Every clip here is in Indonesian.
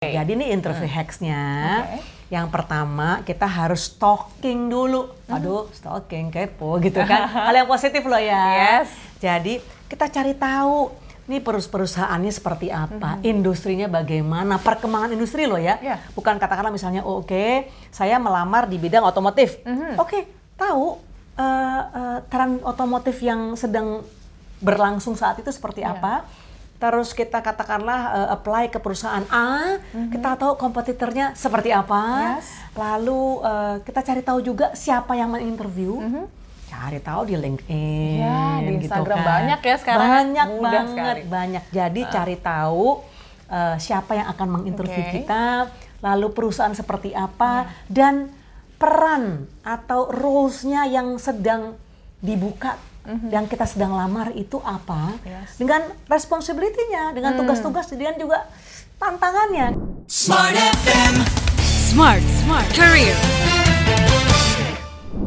Jadi ini interview hacksnya. Oke. Yang pertama kita harus stalking dulu. Aduh, stalking kepo gitu kan. Hal yang positif loh ya. Yes. Jadi kita cari tahu nih perus- perusahaannya seperti apa, industrinya bagaimana, perkembangan industri loh ya. Iya. Bukan katakanlah misalnya oh, oke, saya melamar di bidang otomotif. Oke, tahu eh, eh, tren otomotif yang sedang berlangsung saat itu seperti Iya. apa. Terus kita katakanlah eh, apply ke perusahaan A, kita tahu kompetitornya seperti apa. Yes. Lalu eh, kita cari tahu juga siapa yang menginterview. Cari tahu di LinkedIn. Ya, di gitu Instagram kan. banyak ya sekarang. Banyak Mudah banget, sekali. banyak. Jadi cari tahu eh, siapa yang akan menginterview Oke. kita, lalu perusahaan seperti apa, Ya. dan peran atau roles-nya yang sedang dibuka yang kita sedang lamar itu apa, Mhm. Yes. Dengan responsibility-nya, dengan tugas-tugas, dan juga tantangannya. Smart FM. Smart, smart career.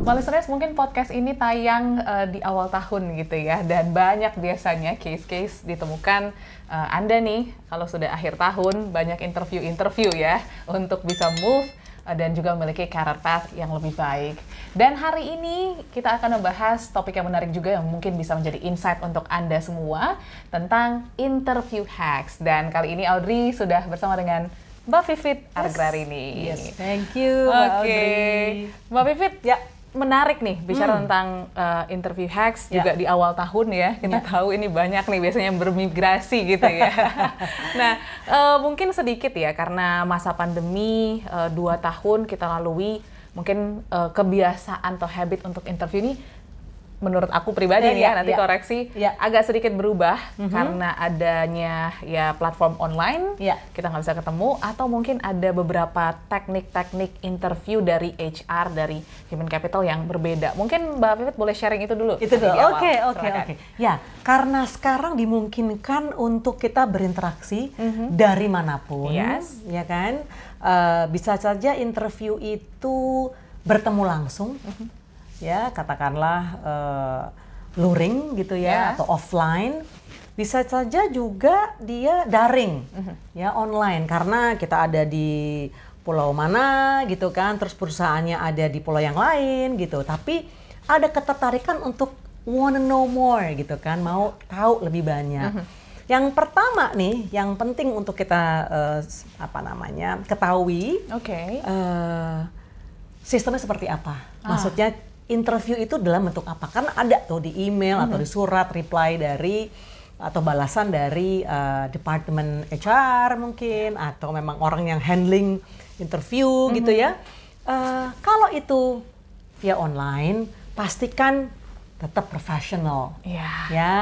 Mbak listeners, mungkin podcast ini tayang eh, di awal tahun gitu ya, dan banyak biasanya case-case ditemukan eh, Anda nih, kalau sudah akhir tahun, banyak interview-interview ya, untuk bisa move dan juga memiliki career path yang lebih baik. Dan hari ini kita akan membahas topik yang menarik juga yang mungkin bisa menjadi insight untuk Anda semua tentang interview hacks. Dan kali ini Audrey sudah bersama dengan Mbak Vivit Argrarini. Yes, thank you, Oke, Mbak Audrey. Mbak Vivit, Ya. Menarik nih bicara tentang uh, interview hacks Ya. juga di awal tahun ya. Kita Ya. tahu ini banyak nih biasanya yang bermigrasi gitu ya. nah, uh, mungkin sedikit ya karena masa pandemi uh, dua tahun kita lalui, mungkin uh, kebiasaan atau habit untuk interview ini menurut aku pribadi Ya, nih ya, ya, nanti ya. koreksi Ya. agak sedikit berubah karena adanya ya platform online Ya. kita nggak bisa ketemu atau mungkin ada beberapa teknik-teknik interview dari HR dari human capital yang berbeda mungkin Mbak Vivit boleh sharing itu dulu Itu dulu. Oke, oke, oke. Ya, karena sekarang dimungkinkan untuk kita berinteraksi dari mana pun, Yes. ya kan? Eh, bisa saja interview itu bertemu langsung, ya, katakanlah eh, luring gitu ya, Ya. atau offline. Bisa saja juga dia daring, ya, online, karena kita ada di pulau mana gitu kan, terus perusahaannya ada di pulau yang lain gitu. Tapi ada ketertarikan untuk wanna know more gitu kan, mau tahu lebih banyak. Yang pertama nih, yang penting untuk kita s- apa namanya ketahui oke eh, sistemnya seperti apa. Maksudnya interview itu dalam bentuk apa? Kan ada tuh di email atau di surat reply dari atau balasan dari eh, departemen HR mungkin atau memang orang yang handling interview gitu ya. Eh, kalau itu via online, pastikan tetap profesional Iya. ya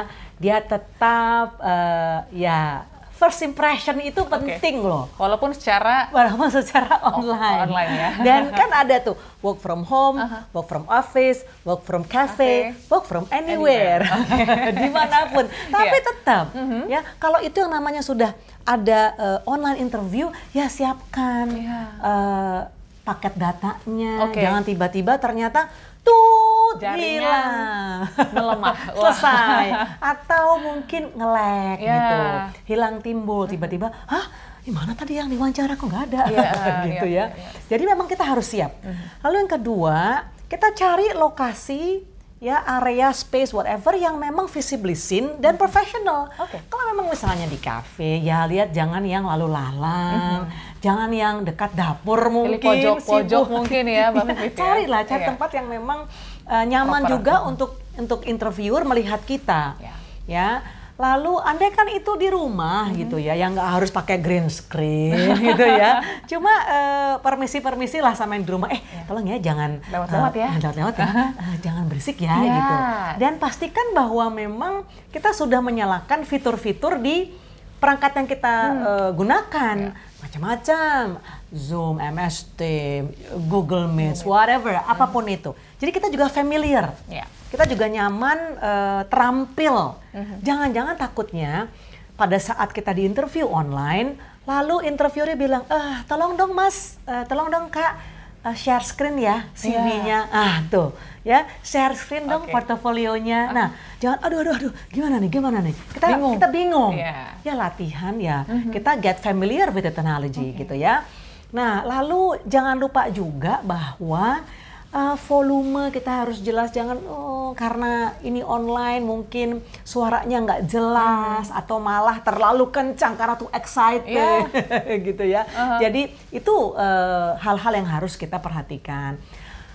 dia tetap eh, ya first impression itu penting loh walaupun secara walaupun secara online. online ya. Dan kan ada tuh work from home, work from office, work from cafe, Oke. work from anywhere, di mana pun. Tapi Iya. tetap ya kalau itu yang namanya sudah ada eh, online interview, ya siapkan Iya. eh, paket datanya. Oke. Jangan tiba-tiba ternyata tuh Jaringan hilang. melemah. Wah. selesai atau mungkin ngelek Ya. gitu hilang timbul tiba-tiba hah gimana tadi yang diwawancara kok nggak ada Iya, gitu iya, ya iya. jadi memang kita harus siap lalu yang kedua kita cari lokasi ya area space whatever yang memang visibly seen dan profesional Oke. kalau memang misalnya di cafe ya lihat jangan yang lalu lalang jangan yang dekat dapur mungkin pojok-pojok mungkin ya, Vivit ya. carilah cari Iya. tempat yang memang uh, nyaman Proper. juga untuk untuk interviewer melihat kita. Ya. ya. Lalu andai kan itu di rumah gitu ya yang nggak harus pakai green screen gitu ya. Cuma uh, permisi permisi lah sama yang di rumah. Eh tolong ya jangan Lewat-lewat uh, ya. lewat-lewat ya. Uh, jangan berisik ya Yes. gitu. Dan pastikan bahwa memang kita sudah menyalakan fitur-fitur di perangkat yang kita uh, gunakan. Macam-macam Zoom, MS Team, Google Meet, whatever, apa pun itu. Jadi kita juga familiar, Ya. kita juga nyaman, eh, terampil. Jangan-jangan takutnya pada saat kita di interview online, lalu interviewernya bilang, eh tolong dong mas, eh, tolong dong kak, uh, share screen ya CV-nya. Ah, tuh. Ya, share screen dong portofolionya. Nah, jangan aduh aduh aduh, gimana nih? Gimana nih? Kita Bingung. kita bingung. Iya. Ya latihan ya. Kita get familiar with the technology gitu ya. Nah, lalu jangan lupa juga bahwa uh, volume kita harus jelas jangan oh karena ini online mungkin suaranya nggak jelas atau malah terlalu kencang karena tuh excited Iya. gitu ya. Jadi itu uh, hal-hal yang harus kita perhatikan.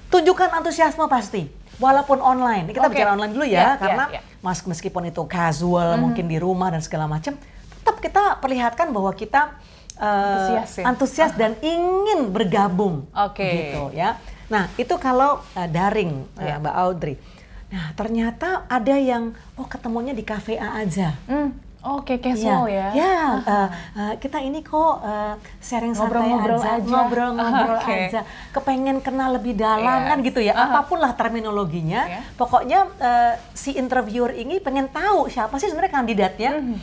Tunjukkan antusiasme pasti walaupun online. Kita Oke. bicara online dulu ya iya, karena iya. mas meskipun itu casual mungkin di rumah dan segala macam tetap kita perlihatkan bahwa kita uh, Antusias ya? antusias dan ingin bergabung Oke. gitu ya. Nah, itu kalau uh, daring uh, Iya. Mbak Audrey. Nah, ternyata ada yang oh ketemunya di kafe A aja. Hmm, Oke, casual ya. Ya, uh, uh, kita ini kok uh, sharing santai Ngobrol-ngobrol aja, aja. ngobrol-ngobrol Oke. aja, kepengen kenal lebih dalam Yes. kan gitu ya. Aha. Apa pun lah terminologinya, Ya. pokoknya uh, si interviewer ini pengen tahu siapa sih sebenarnya kandidatnya. Mhm.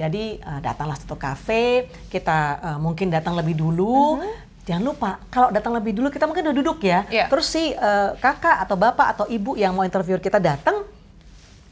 Jadi uh, datanglah satu kafe, kita uh, mungkin datang lebih dulu. Jangan lupa kalau datang lebih dulu kita mungkin udah duduk ya. Iya. Terus si uh, kakak atau bapak atau ibu yang mau interview kita datang,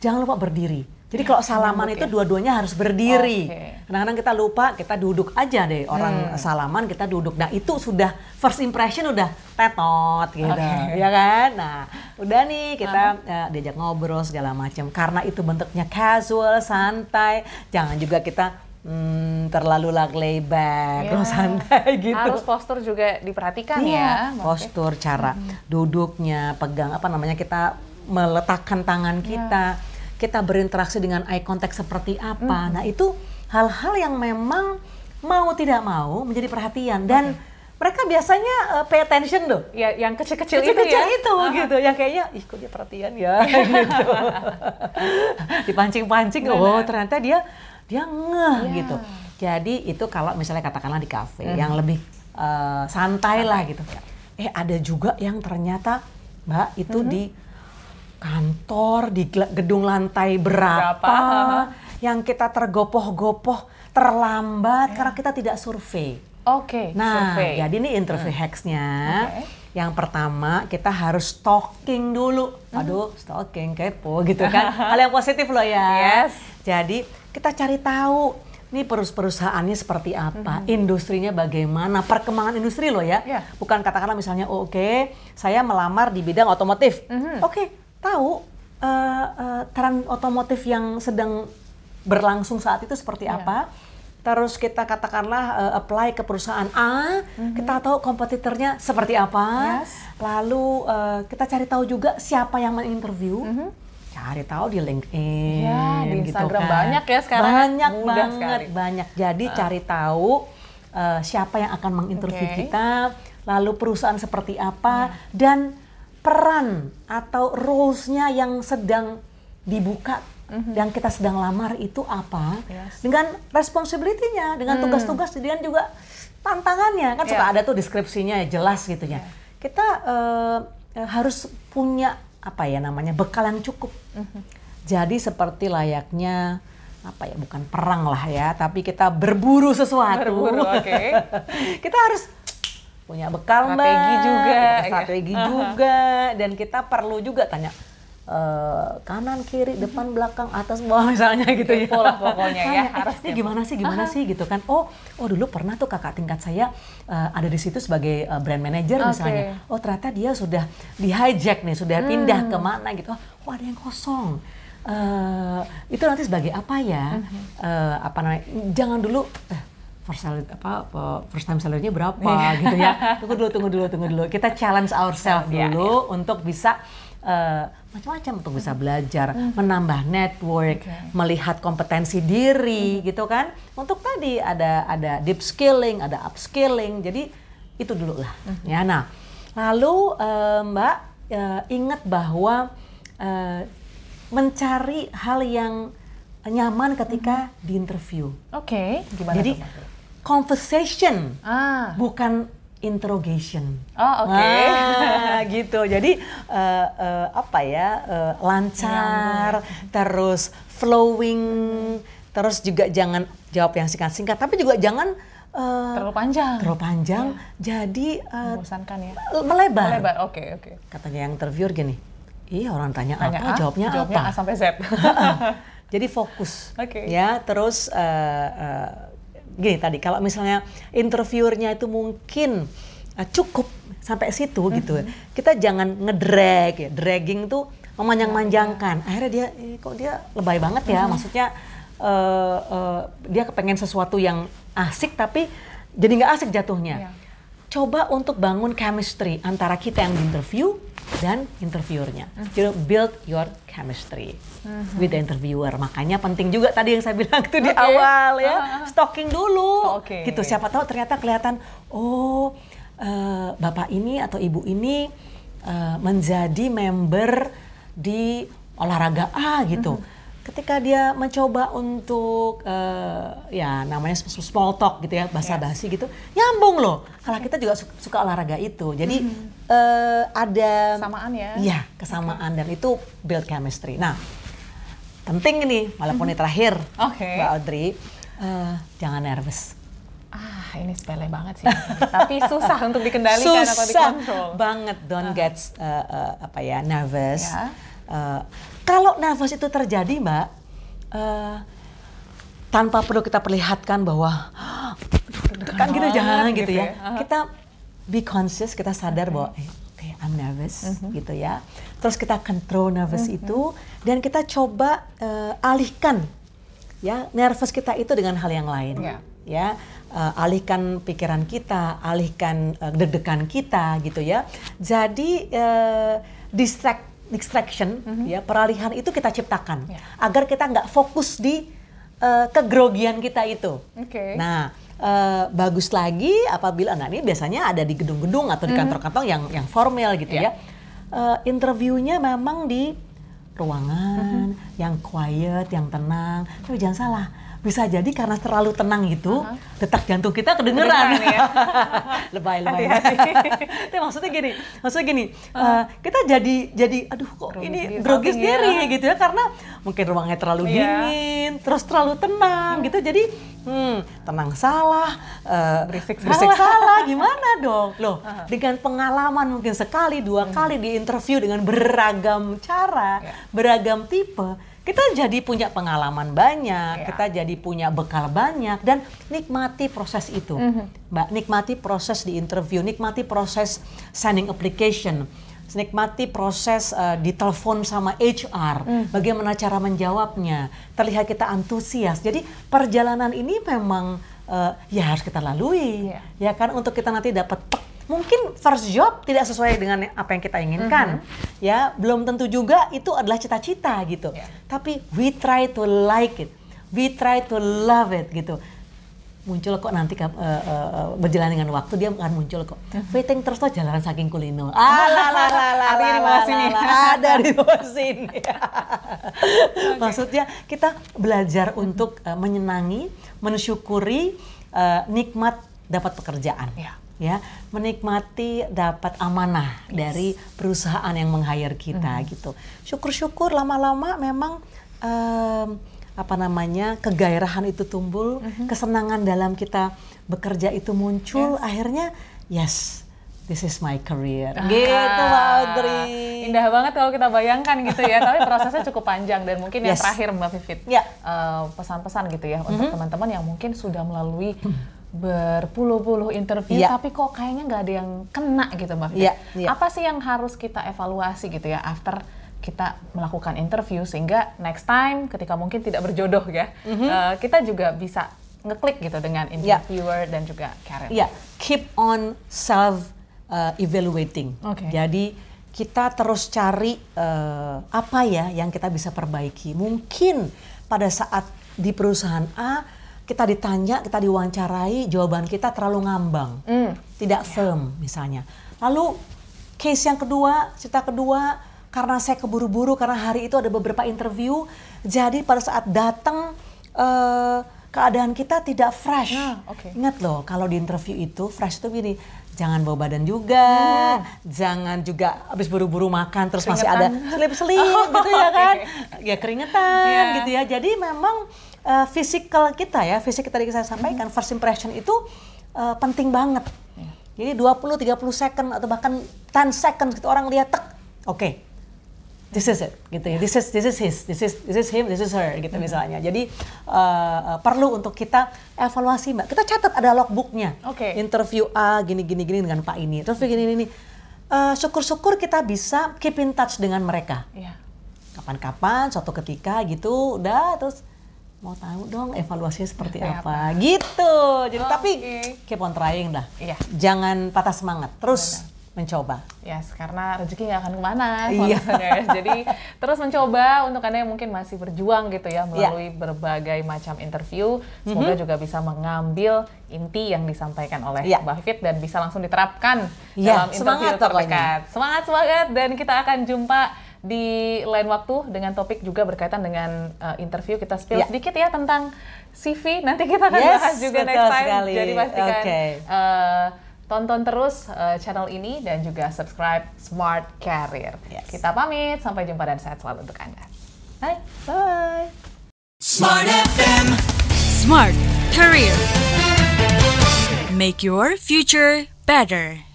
jangan lupa berdiri. Jadi kalau salaman itu ya. dua-duanya harus berdiri. Oke. Kadang-kadang kita lupa, kita duduk aja deh. Orang salaman kita duduk. Nah itu sudah first impression udah tetot gitu, Oke. ya kan? Nah udah nih kita eh, diajak ngobrol segala macam. Karena itu bentuknya casual, santai. Jangan juga kita hmm, terlalu Ya. terus santai gitu. Harus postur juga diperhatikan Iya, ya. Postur, cara duduknya, pegang apa namanya kita meletakkan tangan kita, kita berinteraksi dengan eye contact seperti apa. Nah itu hal-hal yang memang mau tidak mau menjadi perhatian dan mereka biasanya uh, pay attention loh. Ya, yang kecil-kecil itu ya. itu gitu, yang kayaknya ih kok dia perhatian ya gitu. Dipancing-pancing, oh ternyata dia dia ngeh Iya. gitu. Jadi itu kalau misalnya katakanlah di kafe yang lebih eh, santai lah gitu. Eh ada juga yang ternyata Mbak itu di kantor di gedung lantai berapa, Berapa? yang kita tergopoh-gopoh terlambat karena kita tidak survei. Oke, Nah, survei. jadi ini interview hacksnya. Oke. Yang pertama kita harus stalking dulu. Aduh, stalking kepo gitu kan. Hal yang positif loh ya. Yes. Jadi kita cari tahu nih perus perusahaannya seperti apa, industrinya bagaimana, perkembangan industri loh ya. Iya. Bukan katakanlah misalnya oh, oke, saya melamar di bidang otomotif. Oke, tahu eh, eh, tren otomotif yang sedang berlangsung saat itu seperti Iya. apa. Terus kita katakanlah eh, apply ke perusahaan A, kita tahu kompetitornya seperti apa. Yes. Lalu eh, kita cari tahu juga siapa yang menginterview. Cari tahu di LinkedIn. Ya, di gitu Instagram kan. banyak ya sekarang. Banyak Mudah banget, sekali. banyak. Jadi cari tahu eh, siapa yang akan menginterview Oke. kita, lalu perusahaan seperti apa, Ya. dan peran atau roles-nya yang sedang dibuka yang kita sedang lamar itu apa. Yes. Hmm. dengan responsibility-nya dengan tugas-tugas dan juga tantangannya kan suka Ya. ada tuh deskripsinya ya jelas gitu ya kita eh, eh, harus punya apa ya namanya bekal yang cukup Mhm. jadi seperti layaknya apa ya bukan perang lah ya tapi kita berburu sesuatu Berburu, oke. kita harus punya bekal Strategi Mbak. juga, Kita ya. strategi juga dan kita perlu juga tanya eh, kanan kiri depan belakang atas bawah misalnya gitu ya Kepo lah pokoknya ya, harus eh, kepo. gimana sih gimana sih gitu kan oh oh dulu pernah tuh kakak tingkat saya eh, ada di situ sebagai eh, brand manager Oke. misalnya oh ternyata dia sudah di hijack nih sudah Hmm. pindah ke mana gitu oh ada yang kosong Eh, itu nanti sebagai apa ya. Eh, apa namanya jangan dulu eh, first salary apa first time salary-nya berapa Iya. gitu ya. Tunggu dulu tunggu dulu tunggu dulu. Kita challenge ourselves Iya, dulu untuk bisa eh, macam-macam untuk bisa belajar menambah network Hmm. Oke. melihat kompetensi diri gitu kan. Untuk tadi ada ada deep skilling ada upskilling. Jadi itu dulu lah ya. Nah lalu eh, mbak eh, ingat bahwa eh, mencari hal yang nyaman ketika di interview. Oke, gimana jadi tuh? Conversation Ah, bukan interrogation oh oke. Nah, gitu. Jadi eh, eh, apa ya eh, lancar, terus flowing, terus juga jangan jawab yang singkat-singkat, tapi juga jangan eh, Terlalu panjang. terlalu panjang, jadi eh, Membosankan ya. melebar. Melebar. Oke, oke. Katanya yang interviewer gini, iya orang tanya, Tanya apa, A, jawabnya, jawabnya apa. A sampai Z. Jadi fokus, Oke. ya. Terus eh, eh, gini tadi, kalau misalnya interviewernya itu mungkin eh, cukup sampai situ gitu, kita jangan ngedrag ya. Dragging tuh memanjang-manjangkan. Akhirnya dia, eh, kok dia lebay banget ya. Maksudnya eh, eh, dia kepengen sesuatu yang asik tapi jadi nggak asik jatuhnya. Iya. Coba untuk bangun chemistry antara kita yang interview dan interviewernya. Jadi build your chemistry with the interviewer. Makanya penting juga tadi yang saya bilang itu di Oke. awal ya, Ah. stalking dulu. Oke. Gitu. Siapa tahu ternyata kelihatan oh eh, bapak ini atau ibu ini eh, menjadi member di olahraga A gitu. Ketika dia mencoba untuk eh, ya namanya small talk gitu ya, basa basi gitu, nyambung loh. Karena kita juga su- suka olahraga itu. Jadi eh, ada Samaan ya. Iya, kesamaan dan itu build chemistry. Nah, penting ini walaupun ini terakhir, Oke. Mbak Audrey, eh, jangan nervous. Ah, ini sepele banget sih. Tapi susah untuk dikendalikan atau Susah dikontrol. banget, don't get eh, eh, apa ya nervous. Ya. Eh, kalau nervous itu terjadi, Mbak, eh, tanpa perlu kita perlihatkan bahwa kan gitu jangan gitu gitu ya. ya. Kita be conscious, kita sadar bahwa eh, oke I'm nervous Mhm. gitu ya. Terus kita control nervous itu dan kita coba eh, alihkan ya nervous kita itu dengan hal yang lain. Ya. Ya, eh, alihkan pikiran kita, alihkan eh, deg-degan kita gitu ya. Jadi eh, distract distraction ya peralihan itu kita ciptakan Ya. agar kita nggak fokus di eh, kegrogian kita itu. Oke. Nah, eh, bagus lagi apabila nah ini biasanya ada di gedung-gedung atau di kantor-kantor yang yang formal gitu Ya. ya. Eh, interviewnya memang di ruangan yang quiet, yang tenang. Tapi jangan salah, bisa jadi karena terlalu tenang gitu, detak jantung kita kedengeran. Kedengeran, ya. lebay, lebay. Tapi maksudnya gini, maksudnya gini, eh, kita jadi jadi aduh kok ini sendiri, grogi something ya. sendiri gitu ya karena mungkin ruangnya terlalu Iya. dingin, terus terlalu tenang gitu. Jadi hmm, tenang salah, eh, Berisik salah. salah. gimana dong? Loh, dengan pengalaman mungkin sekali, dua kali di interview dengan beragam cara, Iya. beragam tipe, kita jadi punya pengalaman banyak, Iya. kita jadi punya bekal banyak dan nikmati proses itu. Mbak, nikmati proses di interview, nikmati proses sending application, nikmati proses uh, ditelepon sama HR, bagaimana cara menjawabnya, terlihat kita antusias. Jadi perjalanan ini memang uh, ya harus kita lalui, Iya. ya kan untuk kita nanti dapat mungkin first job tidak sesuai dengan apa yang kita inginkan, ya belum tentu juga itu adalah cita-cita gitu. Iya. Tapi we try to like it, we try to love it gitu muncul kok nanti eh, eh, berjalan dengan waktu dia akan muncul kok. Waiting terus tuh jalanan saking kulino. Ah, la, la, la, la, Artinya di bawah sini. Ada di bawah sini. Maksudnya kita belajar untuk eh, menyenangi, mensyukuri eh, nikmat dapat pekerjaan. Ya. Ya, menikmati dapat amanah dari perusahaan yang meng-hire kita gitu. Syukur-syukur lama-lama memang em, apa namanya kegairahan itu tumbuh, kesenangan dalam kita bekerja itu muncul, akhirnya yes, this is my career. gitu Mbak Audrey. Ah, Indah banget kalau kita bayangkan gitu ya, tapi prosesnya cukup panjang dan mungkin yang Yes. terakhir Mbak Vivit Ya. eh, pesan-pesan gitu ya untuk teman-teman yang mungkin sudah melalui berpuluh-puluh interview Ya. tapi kok kayaknya nggak ada yang kena gitu Mbak Vivit. Ya, ya. Apa sih yang harus kita evaluasi gitu ya after kita melakukan interview sehingga next time ketika mungkin tidak berjodoh ya, eh, kita juga bisa ngeklik gitu dengan Ya. interviewer dan juga Karen. Ya, keep on self uh, evaluating. Oke. Jadi kita terus cari uh, apa ya yang kita bisa perbaiki. Mungkin pada saat di perusahaan A kita ditanya, kita diwawancarai, jawaban kita terlalu ngambang, Hmm. tidak firm misalnya. Lalu case yang kedua, cerita kedua, karena saya keburu-buru karena hari itu ada beberapa interview, jadi pada saat datang eh, keadaan kita tidak fresh. Nah, oke. Ingat loh, kalau di interview itu fresh itu gini, jangan bawa badan juga, jangan juga habis buru-buru makan terus masih ada Keringetan. selip-selip gitu ya kan, ya keringetan Iya. gitu ya. Jadi memang uh, physical kita ya, fisik kita tadi saya sampaikan, first impression itu uh, penting banget. Jadi 20 30 second atau bahkan 10 seconds gitu orang lihat tek, oke. This is it, gitu ya. This is this is his, this is this is him, this is her, gitu misalnya. Jadi uh, uh, perlu untuk kita evaluasi mbak. Kita catat ada logbooknya. Oke. Interview A gini gini gini dengan Pak ini, terus begini ini. Uh, syukur-syukur kita bisa keep in touch dengan mereka Iya. kapan-kapan suatu ketika gitu udah terus mau tahu dong evaluasinya seperti Seperti apa. gitu jadi tapi Oke. keep on trying dah Iya. jangan patah semangat terus mencoba Yes, karena rezeki nggak akan ke mana Iya. guys. Jadi terus mencoba untuk anda yang mungkin masih berjuang gitu ya melalui berbagai macam interview. Semoga juga bisa mengambil inti yang disampaikan oleh Iya. Mbak Vivit dan bisa langsung diterapkan Iya, dalam interview semangat pokoknya. terdekat. Semangat semangat dan kita akan jumpa di lain waktu dengan topik juga berkaitan dengan uh, interview kita spill Iya. sedikit ya tentang CV. Nanti kita akan Yes, bahas juga betul next time. sekali. Jadi pastikan Oke. uh, tonton terus uh, channel ini dan juga subscribe Smart Career. Yes. Kita pamit, sampai jumpa dan sehat selalu untuk Anda. Bye. bye Smart FM. Smart Career. Make your future better.